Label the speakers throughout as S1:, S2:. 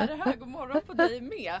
S1: Är det här? God morgon på dig med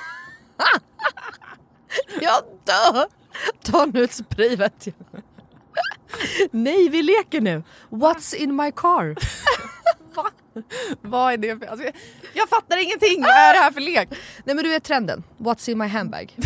S2: Jag dör! Ta nu ett spray vet jag. Nej, vi leker nu. What's in my car?
S1: Va? Vad är det för... Alltså, jag, jag fattar ingenting! Vad är det här för lek?
S2: Nej men du vet trenden. What's in my handbag?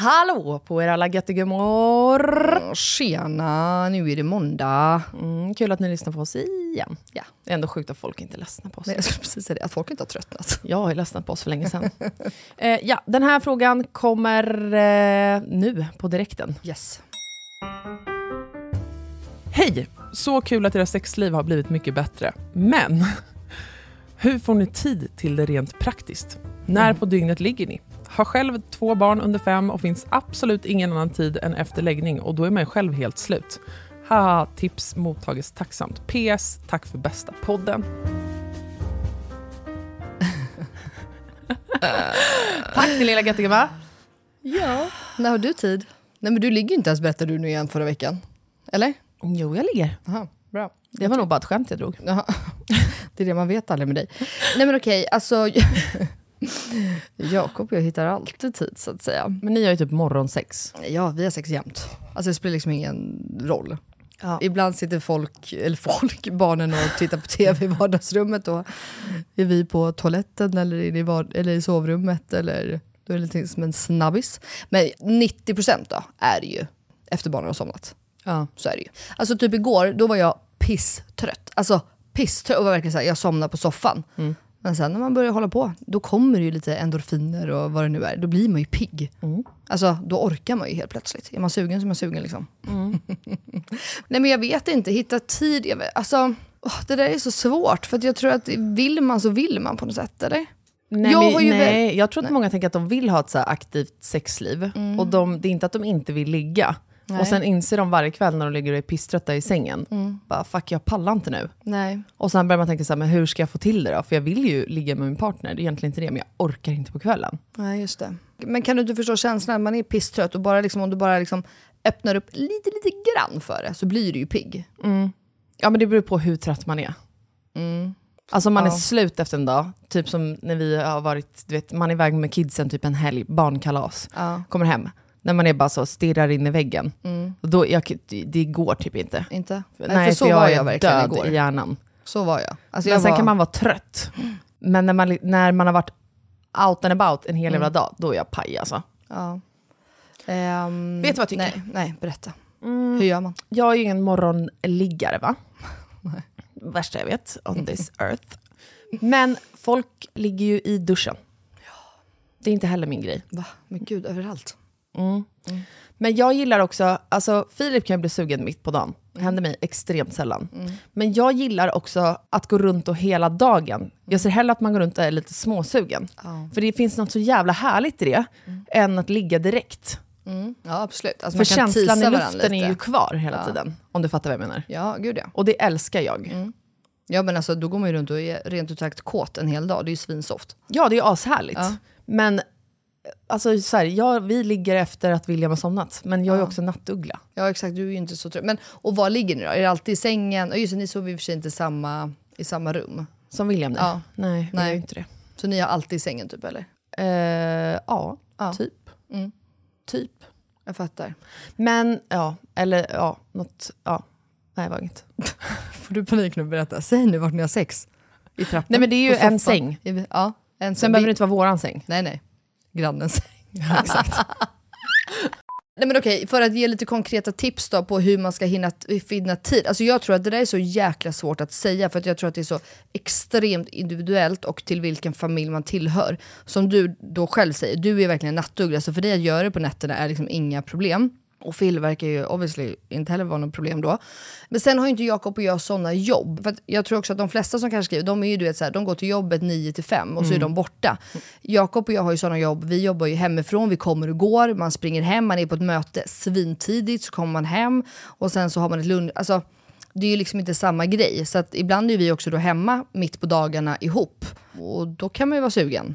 S1: Hallå på er alla göttegummor!
S2: Tjena, nu är det måndag.
S1: Mm, kul att ni lyssnar på oss igen.
S2: Ja.
S1: Det är ändå sjukt att folk inte är ledsna på oss.
S2: Men jag skulle precis säga det, att folk inte har tröttnat.
S1: Jag har ju ledsnat på oss för länge sedan. eh, ja, den här frågan kommer eh, nu på direkten.
S2: Yes.
S3: Hej! Så kul att era sexliv har blivit mycket bättre. Men hur får ni tid till det rent praktiskt? När på dygnet ligger ni? Har själv två barn under fem och finns absolut ingen annan tid än efter läggning och då är man ju själv helt slut. Haha, tips mottages tacksamt. PS, tack för bästa podden.
S1: Tack din lilla göttegumma.
S2: Ja. När har du tid? Nej men du ligger ju inte ens berättade du nu igen förra veckan. Eller?
S1: Jo, jag ligger.
S2: Aha, bra.
S1: Det var nog bara ett skämt jag drog.
S2: Jaha. Det är det man vet aldrig med dig. Nej men okej, alltså... Jakob och jag hittar alltid tid så att säga.
S1: Men ni har ju typ morgonsex.
S2: Ja, vi har sex jämt. Alltså det spelar liksom ingen roll.
S1: Ja.
S2: Ibland sitter folk, eller folk, barnen och tittar på tv i vardagsrummet. Då är vi på toaletten eller, i, eller i sovrummet. Eller då är det lite som en snabbis. Men 90% då är det ju efter barnen har somnat.
S1: Ja.
S2: Så är det ju. Alltså typ igår, då var jag pisstrött. Alltså pisstrött och var verkligen så här, jag somnade på soffan. Men sen när man börjar hålla på, då kommer det ju lite endorfiner och vad det nu är. Då blir man ju pigg. Alltså då orkar man ju helt plötsligt. Är man sugen så är man sugen liksom. Nej men jag vet inte, hitta tid. Jag vet, alltså, åh, det där är så svårt. För att jag tror att vill man så vill man på något sätt, eller?
S1: Nej,
S2: Jag
S1: men, nej, jag tror att många tänker att de vill ha ett så aktivt sexliv. Och de, det är inte att de inte vill ligga.
S2: Nej.
S1: Och sen inser de varje kväll när de ligger och är pisströtta i sängen, bara fuck jag pallar inte nu.
S2: Nej.
S1: Och sen börjar man tänka så här, men hur ska jag få till det då? För jag vill ju ligga med min partner, det är egentligen inte det, men jag orkar inte på kvällen.
S2: Nej, just det. Men kan du inte förstå känslan när man är pisstrött och bara liksom, om du bara liksom öppnar upp lite, lite grann för det så blir du ju pigg.
S1: Ja men det beror på hur trött man är. Alltså om man
S2: Ja.
S1: är slut efter en dag, typ som när vi har varit, du vet, man är iväg med kidsen typ en helg, barnkalas,
S2: Ja.
S1: kommer hem. När man är bara så, stirrar in i väggen. Och då, jag, det går typ inte.
S2: Inte?
S1: Nej,
S2: för så
S1: jag
S2: var jag verkligen
S1: död
S2: igår.
S1: i hjärnan.
S2: Så var jag. Alltså
S1: Men
S2: jag
S1: sen
S2: var...
S1: kan man vara trött. Men när man, när man har varit out and about en hel jävla dag, då är jag paj alltså.
S2: Ja. Ehm,
S1: Vet du vad jag tycker?
S2: Nej, nej berätta. Hur gör man?
S1: Jag är ju ingen morgonliggare va? Värsta jag vet on this earth. Men folk ligger ju i duschen. Det är inte heller min grej.
S2: Va? Men gud, överallt.
S1: Men jag gillar också, alltså Filip kan ju bli sugen mitt på dagen. händer mig extremt sällan. Men jag gillar också att gå runt och hela dagen. Jag ser hellre att man går runt och är lite småsugen. För det finns något så jävla härligt i det, än att ligga direkt.
S2: Ja absolut. Alltså,
S1: För känslan i luften är ju kvar hela tiden. Om du fattar vad jag menar.
S2: Ja, gud ja.
S1: Och det älskar jag.
S2: Ja men alltså då går man ju runt och är rent ut sagt kåt en hel dag. Det är ju svinsoft.
S1: Ja, det är ashärligt.
S2: Ja.
S1: Men alltså, så här, ja, vi ligger efter att William har somnat, men jag är också nattuggla.
S2: Ja exakt, du är ju inte så trött. Men och var ligger ni då? Är det alltid i sängen? Ja, just ni sover i och för sig inte samma, i samma rum.
S1: Som William?
S2: Ja.
S1: Nej, vi
S2: Nej.
S1: ju inte det.
S2: Så ni har alltid i sängen typ eller?
S1: Eh, ja,
S2: Ja.
S1: typ. Typ.
S2: Jag fattar.
S1: Men, ja, eller ja, något, ja. Nej, var inget.
S2: Får du panik nu? Berätta. Säg nu vart ni har sex. I trappan?
S1: Nej, men det är ju en säng.
S2: Ja, en
S1: Sen behöver det inte vara våran säng.
S2: Nej, nej. Grannens säng. Exakt. Nej men okej, för att ge lite konkreta tips då på hur man ska hinna finna tid. Alltså jag tror att det där är så jäkla svårt att säga för att jag tror att det är så extremt individuellt och till vilken familj man tillhör. Som du då själv säger, du är verkligen nattuggla så för dig att göra det på nätterna är liksom inga problem. Och Phil verkar ju obviously inte heller vara något problem då. Men sen har ju inte Jakob och jag sådana jobb. För jag tror också att de flesta som kanske skriver, de är ju du vet så här, de går till jobbet 9 till 5 och så är de borta. Jakob och jag har ju sådana jobb, vi jobbar ju hemifrån, vi kommer och går, man springer hem, man är på ett möte svintidigt, så kommer man hem och sen så har man ett lunch. Alltså, det är ju liksom inte samma grej. Så att ibland är vi också då hemma mitt på dagarna ihop. Och då kan man ju vara sugen.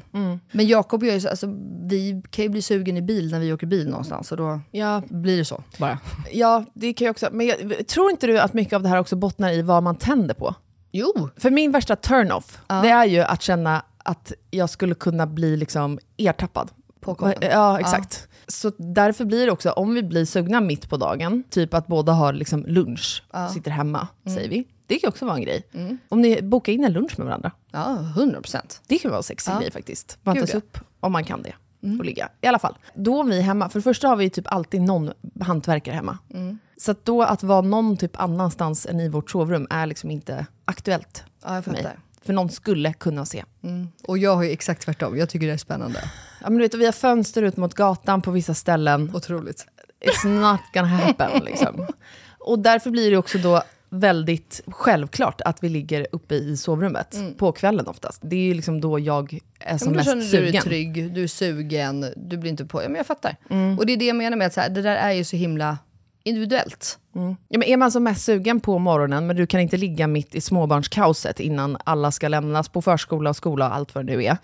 S2: Men Jakob och jag, är så- alltså, vi kan ju bli sugen i bil när vi åker bil någonstans. Och då
S1: Ja,
S2: blir det så bara.
S1: ja, det kan jag också. Men jag, tror inte du att mycket av det här också bottnar i vad man tänder på?
S2: Jo,
S1: För min värsta turn-off, det är ju att känna att jag skulle kunna bli liksom ertappad.
S2: Påkommen.
S1: Ja, exakt. Så därför blir det också, om vi blir sugna mitt på dagen, typ att båda har liksom lunch, sitter hemma, säger vi. Det kan också vara en grej. Om ni bokar in en lunch med varandra.
S2: ja 100 procent.
S1: Det kan vara en sexig grej faktiskt. Man
S2: Gud,
S1: tas
S2: ja.
S1: upp om man kan det. Och ligga. I alla fall. Då om vi är hemma, för det första har vi typ alltid någon hantverkare hemma. Så att då att vara någon typ annanstans än i vårt sovrum är liksom inte aktuellt
S2: Ja,
S1: för mig. För någon skulle kunna se.
S2: Och jag har ju exakt tvärtom, jag tycker det är spännande.
S1: Ja, men du vet, vi har fönster ut mot gatan på vissa ställen.
S2: Otroligt.
S1: It's not gonna happen. Liksom. Och därför blir det också då väldigt självklart att vi ligger uppe i sovrummet på kvällen oftast. Det är ju liksom då jag är
S2: Ja,
S1: som
S2: men då känner
S1: mest
S2: du dig
S1: sugen.
S2: trygg, du är sugen, du blir inte på... Ja, men jag fattar.
S1: Mm.
S2: Och det är det jag menar med att så här, det där är ju så himla individuellt.
S1: Ja, men är man som mest sugen på morgonen, men du kan inte ligga mitt i småbarnskaoset innan alla ska lämnas på förskola och skola och allt vad det nu är.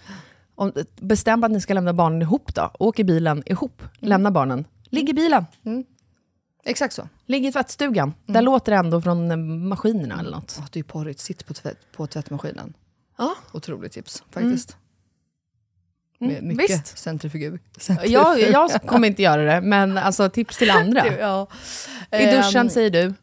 S1: Om, bestäm att ni ska lämna barnen ihop då. Åk i bilen ihop. Lämna barnen. Ligg i bilen.
S2: Exakt så.
S1: Ligg i tvättstugan. Där låter det ändå från eh, maskinerna eller något.
S2: Oh, det är porrigt, sitt på, tvätt, på tvättmaskinen.
S1: Ja.
S2: Otroligt tips faktiskt.
S1: Mm,
S2: mycket
S1: visst.
S2: centrifugug.
S1: Jag, jag kommer inte göra det, men alltså tips till andra.
S2: Ja.
S1: I duschen
S2: Ehm,
S1: säger du.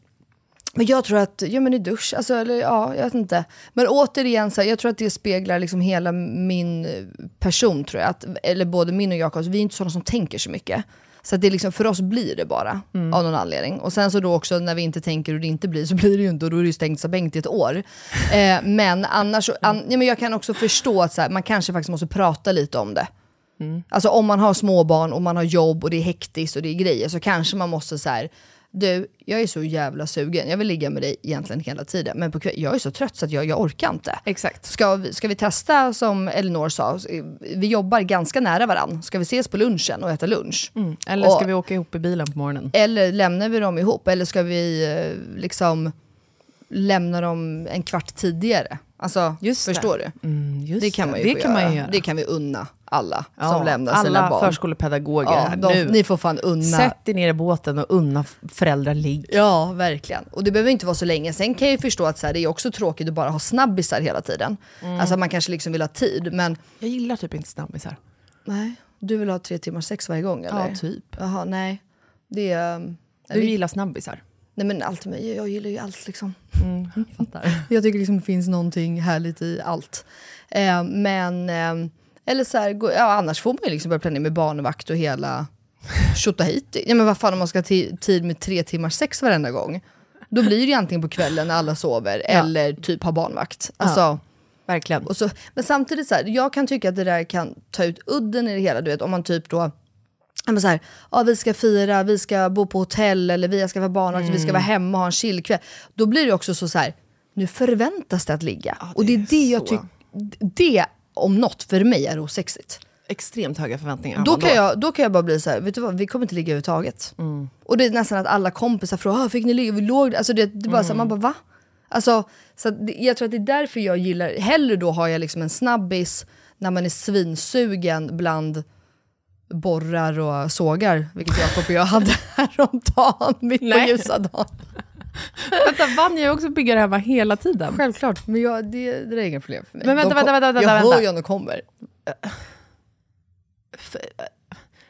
S2: Men jag tror att, ja men i dusch, alltså, eller ja, jag vet inte. Men återigen, så här, jag tror att det speglar liksom hela min eh, person tror jag. Att, eller både min och Jakobs, vi är inte sådana som tänker så mycket. Så att det liksom, för oss blir det bara, av någon anledning. Och sen så då också när vi inte tänker och det inte blir, så blir det ju inte och då är det ju stängt som Bengt i ett år. Eh, men annars, an, ja, men jag kan också förstå att så här, man kanske faktiskt måste prata lite om det. Alltså om man har småbarn och man har jobb och det är hektiskt och det är grejer så kanske man måste så här. Du, jag är så jävla sugen. Jag vill ligga med dig egentligen hela tiden. Men på kväll, jag är så trött så att jag, jag orkar inte.
S1: Exakt.
S2: Ska vi, ska vi testa som Elinor sa? Vi jobbar ganska nära varandra. Ska vi ses på lunchen och äta lunch?
S1: Eller ska
S2: Och-
S1: vi åka ihop i bilen på morgonen?
S2: Eller lämnar vi dem ihop? Eller ska vi eh, liksom lämna dem en kvart tidigare? Alltså,
S1: Just det.
S2: förstår du?
S1: Mm,
S2: Det kan man ju
S1: det kan
S2: göra.
S1: man göra.
S2: Det kan vi unna alla
S1: Ja,
S2: som lämnar
S1: alla
S2: sina barn.
S1: förskolepedagoger
S2: Ja,
S1: här
S2: de,
S1: nu.
S2: ni får fan unna.
S1: Sätt er ner i båten och unna föräldrar ligg.
S2: Ja, verkligen. Och det behöver inte vara så länge. Sen kan jag ju förstå att så här, det är också tråkigt att bara ha snabbisar hela tiden.
S1: Mm.
S2: Alltså man kanske liksom vill ha tid, men
S1: Jag gillar typ inte snabbisar.
S2: nej. Du vill ha tre timmar sex varje gång eller?
S1: Ja, typ.
S2: Jaha, nej. Det är... um,
S1: Du gillar snabbisar.
S2: Nej men allt jag gillar ju allt liksom.
S1: Mm, fattar.
S2: Jag tycker liksom det finns någonting härligt i allt. Eh, men, eh, eller så här, gå- ja, annars får man ju liksom börja planera med barnvakt och hela tjotahejti. Ja men vad fan om man ska ha ti- tid med tre timmar sex varenda gång. Då blir det ju antingen på kvällen när alla sover eller typ ha barnvakt. Alltså,
S1: Verkligen.
S2: och så, men samtidigt så här, jag kan tycka att det där kan ta ut udden i det hela. Du vet, om man typ då ja, men så här, ja, vi ska fira, vi ska bo på hotell eller vi ska vara barnvakt, vi ska
S1: Mm.
S2: vara hemma och ha en chillkväll. Då blir det också så, så här, nu förväntas det att ligga.
S1: det
S2: och det är det jag tycker, det om något för mig är osexigt.
S1: Extremt höga förväntningar.
S2: Då kan, jag, då kan jag bara bli så här, vet du vad, vi kommer inte ligga överhuvudtaget.
S1: Mm.
S2: Och det är nästan att alla kompisar frågar, ah, fick ni ligga? Vi låg alltså det, det är bara så här,
S1: Mm.
S2: man bara va? Alltså, så det, jag tror att det är därför jag gillar, hellre då har jag liksom en snabbis när man är svinsugen bland borrar och sågar, vilket Jakob och jag hade häromdagen, mitt på
S1: Nej.
S2: ljusa dagen.
S1: Vänta, Vanja är också byggare hemma hela tiden.
S2: Självklart, men jag, det, det är inga problem för mig.
S1: Men vänta,
S2: De
S1: vänta, vänta, vänta,
S2: jag
S1: vänta.
S2: hör ju om de kommer.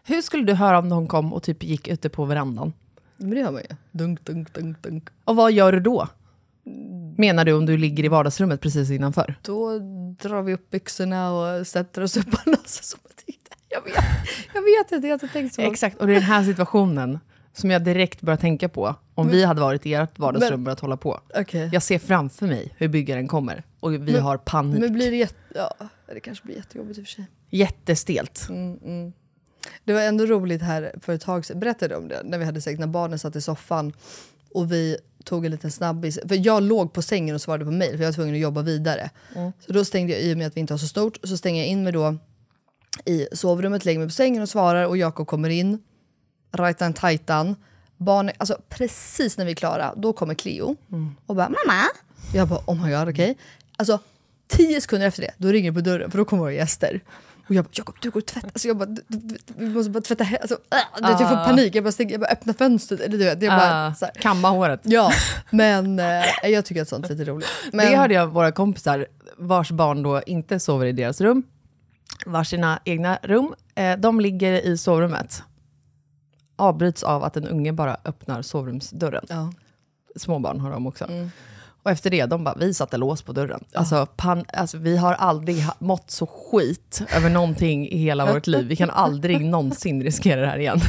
S1: Hur skulle du höra om någon kom och typ gick ute på verandan?
S2: Men det hör man ju. Dunk, dunk, dunk, dunk.
S1: Och vad gör du då? Menar du om du ligger i vardagsrummet precis innanför?
S2: Då drar vi upp byxorna och sätter oss upp jag tyckte. Jag vet, jag vet inte, jag har inte tänkt så.
S1: Exakt, och det är den här situationen som jag direkt börjar tänka på om vi hade varit i ert vardagsrum och
S2: Men-
S1: börjat hålla på.
S2: Okej.
S1: Jag ser framför mig hur byggaren kommer och vi
S2: Men-
S1: har panik.
S2: Men blir det jätte... Ja, det kanske blir jättejobbigt i och för sig.
S1: Jättestelt.
S2: Det var ändå roligt här för ett tag sedan, berättade om det, när vi hade sex, när barnen satt i soffan och vi tog en liten snabbis. För jag låg på sängen och svarade på mejl för jag var tvungen att jobba vidare. Så då stängde jag, i och med att vi inte har så stort, så stänger jag in mig då i sovrummet, lägger mig på sängen och svarar och Jakob kommer in, rajtan tajtan. Barnen, alltså precis när vi är klara, då kommer Cleo och bara “mamma”. Jag bara “oh my god, okej”. Alltså tio sekunder efter det, då ringer det på dörren för då kommer våra gäster. Och jag bara “Jakob, du går och tvätta”. Alltså, jag bara, "Du- du- vi måste bara tvätta alltså, äh, vet, Jag får panik, jag bara, stänger, jag bara öppnar fönstret. Eller, du vet, jag bara,
S1: Ah,
S2: så här.
S1: kamma håret.
S2: Ja, men eh, jag tycker att sånt är lite roligt. Men,
S1: Det hörde jag våra kompisar vars barn då inte sover i deras rum, varsina egna rum. Eh, de ligger i sovrummet. Avbryts av att en unge bara öppnar sovrumsdörren.
S2: Ja.
S1: Små barn har de också. Och efter det, de bara, vi satte lås på dörren. Alltså, pan, alltså, vi har aldrig mått så skit över någonting i hela vårt liv. Vi kan aldrig någonsin riskera det här igen.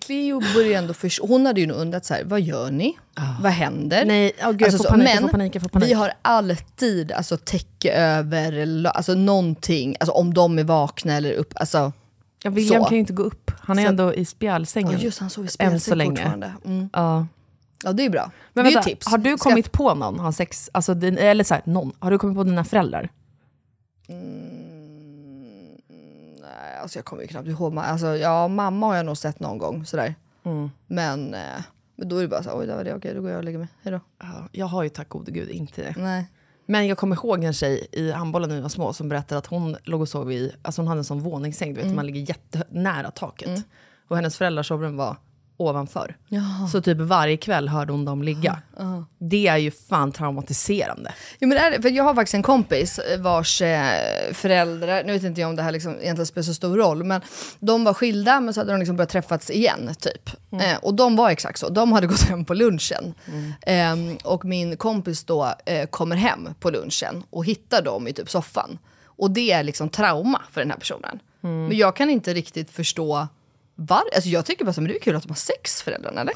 S2: Cleo började ändå förstå, hon hade ju nog undrat så här, vad gör ni? Vad händer?
S1: Nej, åh gud, jag får
S2: så,
S1: panik,
S2: men
S1: panik,
S2: vi har alltid alltså, täcke över, alltså någonting, alltså, om de är vakna eller upp. Alltså,
S1: Ja, William
S2: så.
S1: kan ju inte gå upp. Han är
S2: Så-
S1: ändå i
S2: ja,
S1: spjälsängen.
S2: just han sover i
S1: Än så
S2: spjälsäng
S1: länge.
S2: Mm.
S1: Ja.
S2: Ja, det är bra.
S1: Men
S2: det är
S1: vänta,
S2: tips.
S1: har du kommit på någon, har sex, alltså din, eller så här, någon, har du kommit på dina föräldrar?
S2: Nej, alltså jag kommer ju knappt ihåg. Alltså, ja, mamma har jag nog sett någon gång. Sådär.
S1: Mm.
S2: Men, eh, men då är det bara så oj, det var det, okej, då går jag och lägger mig. Hejdå.
S1: Ja, jag har ju tack gode gud inte det.
S2: Nej.
S1: Men jag kommer ihåg en tjej i handbollen när vi var små som berättade att hon låg och sov i, alltså hon hade en sån våningssäng, du vet, man ligger jättenära taket. Och hennes föräldrars sovrum var ovanför. Så typ varje kväll hörde hon dem ligga. Det är ju fan traumatiserande.
S2: Jo, men är, för jag har faktiskt en kompis eh, vars eh, föräldrar, nu vet inte jag om det här liksom egentligen spelar så stor roll, men de var skilda men så hade de liksom börjat träffats igen. typ. Eh, och de var exakt så, de hade gått hem på lunchen. Ehm, och min kompis då eh, kommer hem på lunchen och hittar dem i typ soffan. Och det är liksom trauma för den här personen. Men jag kan inte riktigt förstå var, alltså jag tycker bara att det är kul att de har sex föräldrarna eller?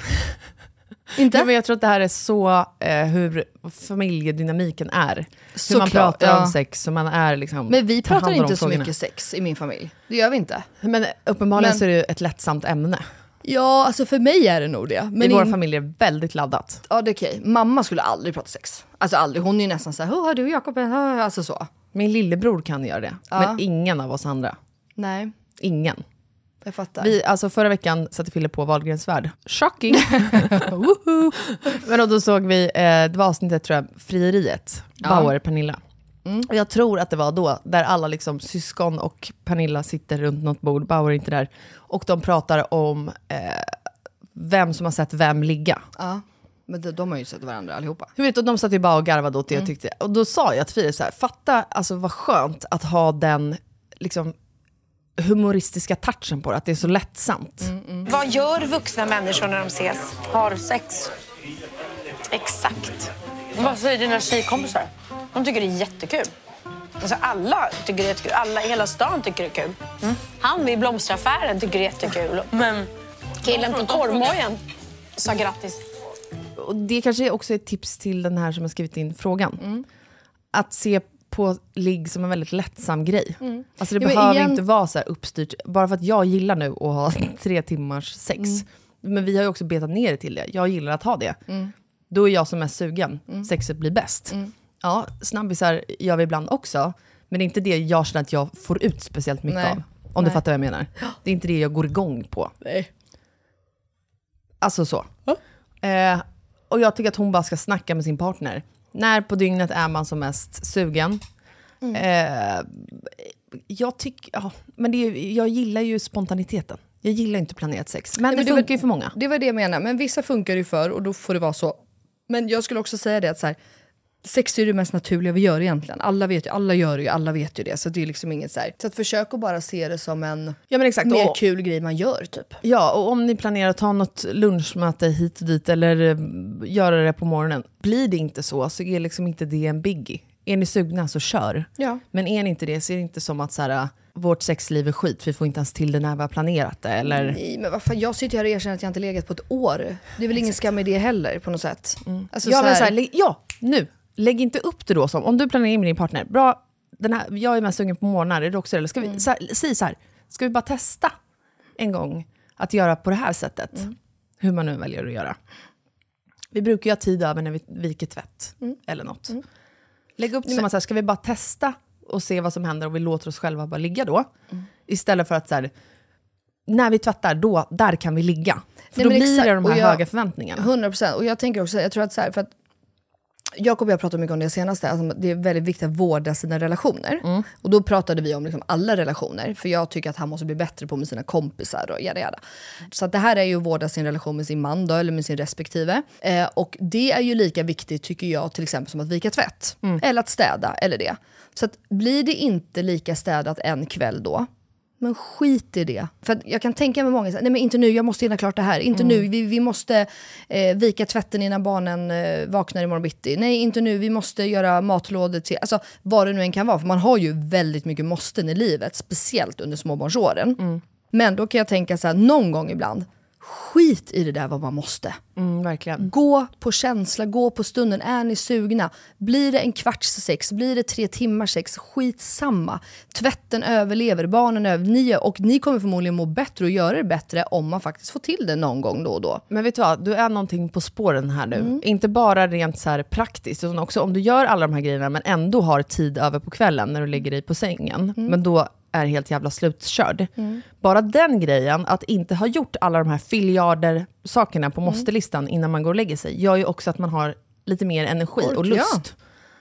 S2: inte?
S1: Ja, men jag tror att det här är så eh, hur familjedynamiken är. hur man
S2: Såklart,
S1: pratar
S2: ja.
S1: om sex, hur man är liksom,
S2: Men vi pratar inte så mycket sex i min familj. Det gör vi inte.
S1: Men uppenbarligen
S2: Men-
S1: så är det ett lättsamt ämne.
S2: Ja, alltså för mig är det nog det. Men
S1: I våra
S2: in-
S1: familjer är väldigt laddat.
S2: Ja, det är okej. Mamma skulle aldrig prata sex. Alltså aldrig. Hon är ju nästan så här, "Åh, har du Jakob en-" Alltså så.
S1: Min lillebror kan göra det, men ingen av oss andra.
S2: Nej,
S1: Ingen.
S2: Jag fattar.
S1: Vi, alltså förra veckan satte Fille på Wahlgrens värld. Shocking! Men då såg vi, eh, det var avsnittet tror jag, Frieriet, Bauer, Pernilla. Och jag tror att det var då, där alla liksom, syskon och Pernilla sitter runt något bord, Bauer är inte där, och de pratar om eh, vem som har sett vem ligga.
S2: Ja. Men de, de har ju sett varandra allihopa.
S1: Du vet, och de satt ju bara och garvade åt det jag tyckte. Och då sa jag till Fire så här, fatta alltså vad skönt att ha den liksom, humoristiska touchen på det, att det är så lättsamt.
S4: Vad gör vuxna människor när de ses? Har sex. Exakt. Vad säger dina tjejkompisar? De tycker det är jättekul. Alltså alla tycker det är jättekul. Alla i hela stan tycker det är kul. Han vid blomsteraffären tycker det är jättekul. Men killen på korvmojen sa grattis.
S1: Och det kanske också är ett tips till den här som har skrivit in frågan. Att se på ligg som en väldigt lättsam grej. Alltså det
S2: Ja,
S1: behöver
S2: igen-
S1: inte vara så här uppstyrt, bara för att jag gillar nu att ha tre timmars sex. Men vi har ju också betat ner det till det. Jag gillar att ha det. Då är jag som mest sugen. Sexet blir bäst. Ja, snabbisar gör vi ibland också. Men det är inte det jag känner att jag får ut speciellt mycket
S2: Nej.
S1: av. Om du
S2: Nej.
S1: fattar vad jag menar. Det är inte det jag går igång på.
S2: Nej.
S1: Alltså så. Eh, och jag tycker att hon bara ska snacka med sin partner. När på dygnet är man som mest sugen? Eh, jag tycker, ja, men det är, jag gillar ju spontaniteten. Jag gillar inte planerat sex. Men,
S2: men
S1: det funkar ju för många.
S2: Det var det jag menade, men vissa funkar ju för och då får det vara så. Men jag skulle också säga det att så här, sex är det mest naturliga vi gör egentligen. Alla vet ju, alla gör det ju, alla vet ju det. Så det är liksom inget så här. Så att försök att bara se det som en
S1: Ja men exakt.
S2: mer
S1: Och,
S2: kul grej man gör typ.
S1: ja, och om ni planerar att ta något lunchmöte hit och dit eller eh, göra det på morgonen. Blir det inte så så är liksom inte det en biggie. Är ni sugna så kör.
S2: Ja.
S1: Men är ni inte det så är det inte som att så här, vårt sexliv är skit, vi får inte ens till det när vi har planerat det. Eller...
S2: Nej, men vad fan, jag sitter här och erkänner att jag inte legat på ett år. Det är väl ingen skam i det heller på något sätt. Alltså,
S1: ja,
S2: så
S1: men
S2: här-
S1: så här, ja, nu. Lägg inte upp det då som, om du planerar in med din partner, bra, den här, jag är mest sugen på morgnar, är du också? Eller ska vi, så här, säg så här, ska vi bara testa en gång att göra på det här sättet? Hur man nu väljer att göra. Vi brukar ju ha tid över när vi viker tvätt, eller något. Lägg upp det som att, så här, ska vi bara testa och se vad som händer och vi låter oss själva bara ligga då? Istället för att så här, när vi tvättar, då, där kan vi ligga. För
S2: Nej,
S1: då blir
S2: exakt.
S1: det de här
S2: jag-
S1: höga förväntningarna.
S2: 100 procent. Och jag tänker också, jag tror att så här, för att Jakob och jag pratade mycket om det senaste, alltså det är väldigt viktigt att vårda sina relationer.
S1: Mm.
S2: Och då pratade vi om liksom alla relationer, för jag tycker att han måste bli bättre på med sina kompisar och jada jada. Så det här är ju att vårda sin relation med sin man då, eller med sin respektive. Eh, och det är ju lika viktigt tycker jag till exempel som att vika tvätt.
S1: Mm.
S2: Eller att städa, eller det. Så att blir det inte lika städat en kväll då, men skit i det. För jag kan tänka mig många nej men inte nu, jag måste hinna klart det här. Inte nu, vi, vi måste eh, vika tvätten innan barnen eh, vaknar imorgon bitti. Nej, inte nu, vi måste göra matlådor till, alltså vad det nu än kan vara. För man har ju väldigt mycket måsten i livet, speciellt under småbarnsåren. Men då kan jag tänka så här, någon gång ibland, skit i det där vad man måste.
S1: Mm.
S2: Gå på känsla, gå på stunden. Är ni sugna? Blir det en kvarts sex? Blir det tre timmars sex? Skitsamma. Tvätten överlever, barnen överlever. Ni, och ni kommer förmodligen må bättre och göra det bättre om man faktiskt får till det någon gång då och då.
S1: Men vet du vad, du är någonting på spåren här nu.
S2: Mm.
S1: Inte bara rent så praktiskt, utan också om du gör alla de här grejerna men ändå har tid över på kvällen när du lägger dig på sängen,
S2: Mm.
S1: men då är helt jävla slutkörd. Bara den grejen, att inte ha gjort alla de här filjarder sakerna
S2: Mm.
S1: på måste-listan innan man går och lägger sig, gör ju också att man har lite mer energi
S2: Ork,
S1: och lust.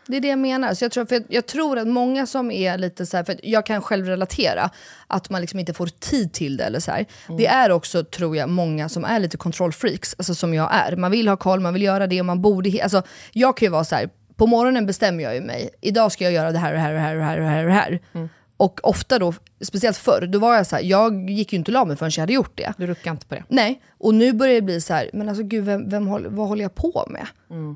S2: Det är det jag menar. Så jag, tror, för jag, jag tror att många som är lite så här, för jag kan själv relatera, att man liksom inte får tid till det eller så här. Det är också, tror jag, många som är lite kontrollfreaks, alltså som jag är. Man vill ha koll, man vill göra det och man borde... Alltså, jag kan ju vara så här, på morgonen bestämmer jag ju mig, idag ska jag göra det här och det här och det här och det här och det här. Här. Och ofta då, speciellt förr, då var jag så här, jag gick ju inte och la mig förrän jag hade gjort det.
S1: Du ruckar inte på det.
S2: Nej, och nu börjar det bli så här, men alltså gud, vem, vem håller, vad håller jag på med?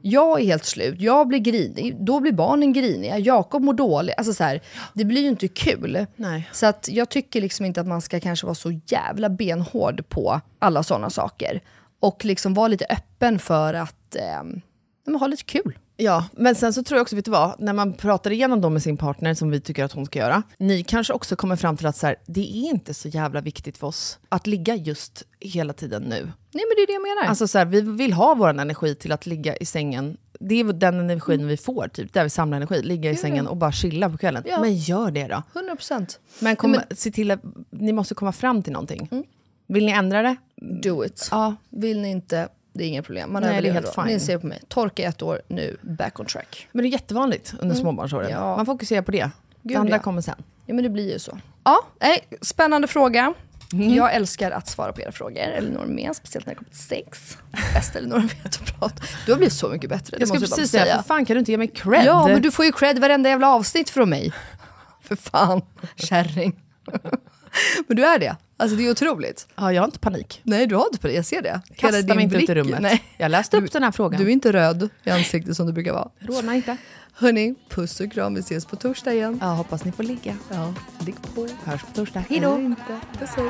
S2: Jag är helt slut, jag blir grinig, då blir barnen griniga, Jakob mår dåligt. Alltså så här, det blir ju inte kul.
S1: Nej.
S2: Så att jag tycker liksom inte att man ska kanske vara så jävla benhård på alla sådana saker. Och liksom vara lite öppen för att eh, ha lite kul.
S1: Ja, men sen så tror jag också, vet du vad, när man pratar igenom dem med sin partner, som vi tycker att hon ska göra, ni kanske också kommer fram till att så här, det är inte så jävla viktigt för oss att ligga just hela tiden nu.
S2: Nej men det är det jag menar.
S1: Alltså så här, vi vill ha vår energi till att ligga i sängen. Det är den energin vi får, typ, där vi samlar energi. Ligga i sängen och bara chilla på kvällen.
S2: Ja.
S1: Men gör det då.
S2: 100%.
S1: Men, kom,
S2: Nej,
S1: se till att ni måste komma fram till någonting. Vill ni ändra det?
S2: Do it.
S1: Ja.
S2: Vill ni inte, det är inga problem. Man
S1: Nej, det är helt.
S2: Ni ser på mig, torka i ett år, nu back on track.
S1: Men det är jättevanligt under småbarnsåren.
S2: Ja.
S1: Man fokuserar på det.
S2: Gud,
S1: det andra
S2: ja.
S1: kommer sen.
S2: Ja men det blir ju så. Ja, nej, spännande fråga.
S1: Mm.
S2: Jag älskar att svara på era frågor, Elinor med, speciellt när det kommer till sex. Bästa Elinor vet att prata. Du har blivit så mycket bättre,
S1: Jag
S2: måste
S1: precis säga, för fan kan du inte ge mig cred?
S2: Ja, men du får ju cred varenda jävla avsnitt från mig. För fan, kärring. men du är det. Alltså det är otroligt.
S1: Ja, jag har inte panik.
S2: Nej, du har inte det, jag ser det.
S1: Kasta mig inte ut i rummet.
S2: Nej.
S1: Jag läste upp
S2: Du-
S1: den här frågan.
S2: Du är inte röd i ansiktet som du brukar vara.
S1: Rodna inte.
S2: Hörni, puss och kram, vi ses på torsdag igen.
S1: Ja, hoppas ni får ligga.
S2: Ja, ligg på.
S1: Hörs på torsdag. Hej då!
S2: Puss hej.